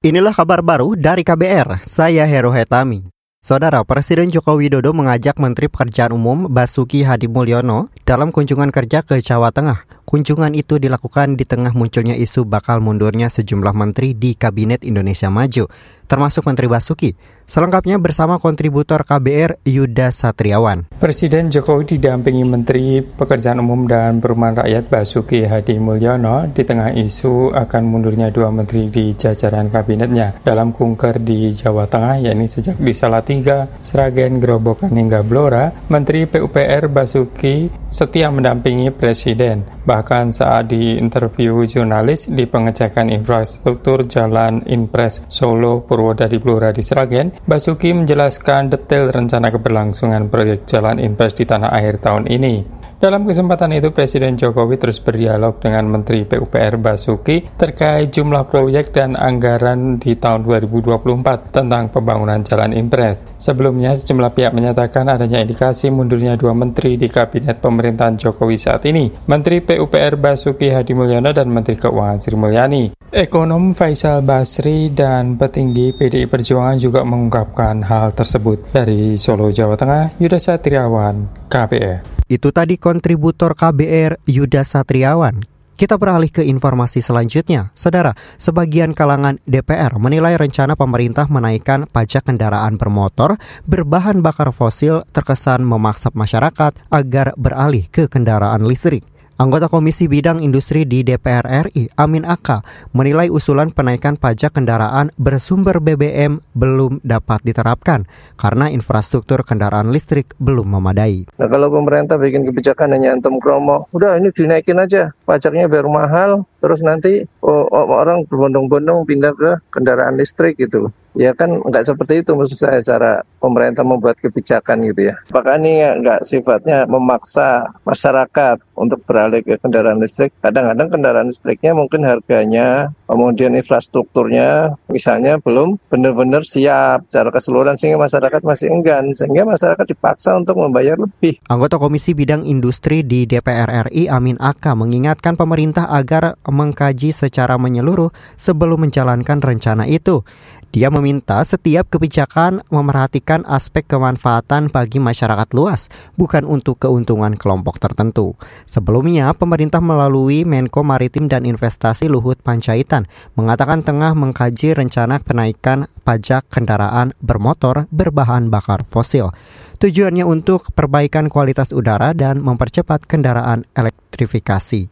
Inilah kabar baru dari KBR, saya Hero Hetami. Saudara Presiden Joko Widodo mengajak Menteri Pekerjaan Umum Basuki Hadi Mulyono dalam kunjungan kerja ke Jawa Tengah. Kunjungan itu dilakukan di tengah munculnya isu bakal mundurnya sejumlah menteri di Kabinet Indonesia Maju termasuk Menteri Basuki. Selengkapnya bersama kontributor KBR Yuda Satriawan. Presiden Jokowi didampingi Menteri Pekerjaan Umum dan Perumahan Rakyat Basuki Hadi Mulyono di tengah isu akan mundurnya dua menteri di jajaran kabinetnya dalam kunker di Jawa Tengah yakni sejak di Salatiga, Sragen, Gerobokan hingga Blora, Menteri PUPR Basuki setia mendampingi Presiden. Bahkan saat di interview jurnalis di pengecekan infrastruktur Jalan Impres Solo Purwodadi Blora di Seragen, Basuki menjelaskan detail rencana keberlangsungan proyek jalan impres di tanah air tahun ini. Dalam kesempatan itu, Presiden Jokowi terus berdialog dengan Menteri PUPR Basuki terkait jumlah proyek dan anggaran di tahun 2024 tentang pembangunan jalan impres. Sebelumnya, sejumlah pihak menyatakan adanya indikasi mundurnya dua menteri di Kabinet Pemerintahan Jokowi saat ini, Menteri PUPR Basuki Hadi Mulyono dan Menteri Keuangan Sri Mulyani. Ekonom Faisal Basri dan petinggi PDI Perjuangan juga mengungkapkan hal tersebut. Dari Solo, Jawa Tengah, Yuda Satriawan, KPR. Itu tadi kontributor KBR Yuda Satriawan. Kita beralih ke informasi selanjutnya. Saudara, sebagian kalangan DPR menilai rencana pemerintah menaikkan pajak kendaraan bermotor berbahan bakar fosil terkesan memaksa masyarakat agar beralih ke kendaraan listrik. Anggota Komisi Bidang Industri di DPR RI, Amin Aka, menilai usulan penaikan pajak kendaraan bersumber BBM belum dapat diterapkan karena infrastruktur kendaraan listrik belum memadai. Nah, kalau pemerintah bikin kebijakan hanya antum kromo, udah ini dinaikin aja, pajaknya biar mahal, terus nanti oh, orang berbondong-bondong pindah ke kendaraan listrik gitu ya kan nggak seperti itu maksud saya cara pemerintah membuat kebijakan gitu ya. Apakah ini nggak sifatnya memaksa masyarakat untuk beralih ke kendaraan listrik? Kadang-kadang kendaraan listriknya mungkin harganya, kemudian infrastrukturnya misalnya belum benar-benar siap secara keseluruhan sehingga masyarakat masih enggan, sehingga masyarakat dipaksa untuk membayar lebih. Anggota Komisi Bidang Industri di DPR RI Amin Aka mengingatkan pemerintah agar mengkaji secara menyeluruh sebelum menjalankan rencana itu. Dia meminta setiap kebijakan memerhatikan aspek kemanfaatan bagi masyarakat luas, bukan untuk keuntungan kelompok tertentu. Sebelumnya, pemerintah melalui Menko Maritim dan Investasi Luhut Panjaitan mengatakan tengah mengkaji rencana kenaikan pajak kendaraan bermotor berbahan bakar fosil. Tujuannya untuk perbaikan kualitas udara dan mempercepat kendaraan elektrifikasi.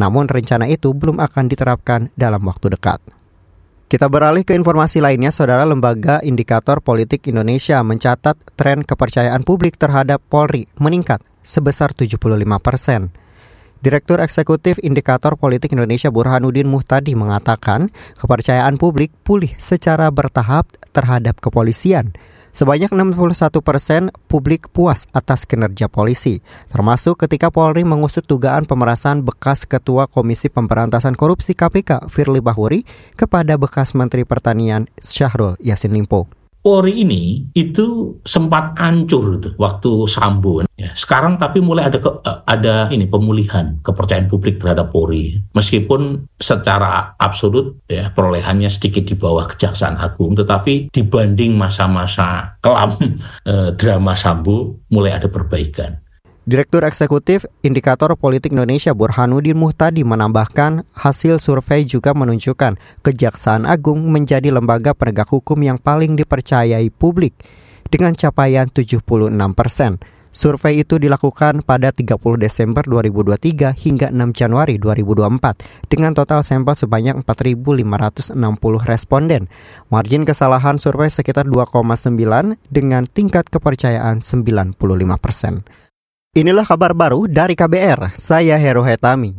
Namun rencana itu belum akan diterapkan dalam waktu dekat. Kita beralih ke informasi lainnya, Saudara Lembaga Indikator Politik Indonesia mencatat tren kepercayaan publik terhadap Polri meningkat sebesar 75 persen. Direktur Eksekutif Indikator Politik Indonesia Burhanuddin Muhtadi mengatakan kepercayaan publik pulih secara bertahap terhadap kepolisian – Sebanyak 61 persen publik puas atas kinerja polisi, termasuk ketika Polri mengusut dugaan pemerasan bekas Ketua Komisi Pemberantasan Korupsi KPK Firly Bahuri kepada bekas Menteri Pertanian Syahrul Yassin Limpo. Polri ini itu sempat hancur itu waktu Sambo. Ya, sekarang tapi mulai ada ke, ada ini pemulihan kepercayaan publik terhadap Polri. Meskipun secara absolut ya perolehannya sedikit di bawah Kejaksaan Agung, tetapi dibanding masa-masa kelam eh, drama Sambo mulai ada perbaikan. Direktur Eksekutif Indikator Politik Indonesia Burhanuddin Muhtadi menambahkan hasil survei juga menunjukkan Kejaksaan Agung menjadi lembaga penegak hukum yang paling dipercayai publik dengan capaian 76 persen. Survei itu dilakukan pada 30 Desember 2023 hingga 6 Januari 2024 dengan total sampel sebanyak 4.560 responden. Margin kesalahan survei sekitar 2,9 dengan tingkat kepercayaan 95 persen. Inilah kabar baru dari KBR, saya Hero Hetami.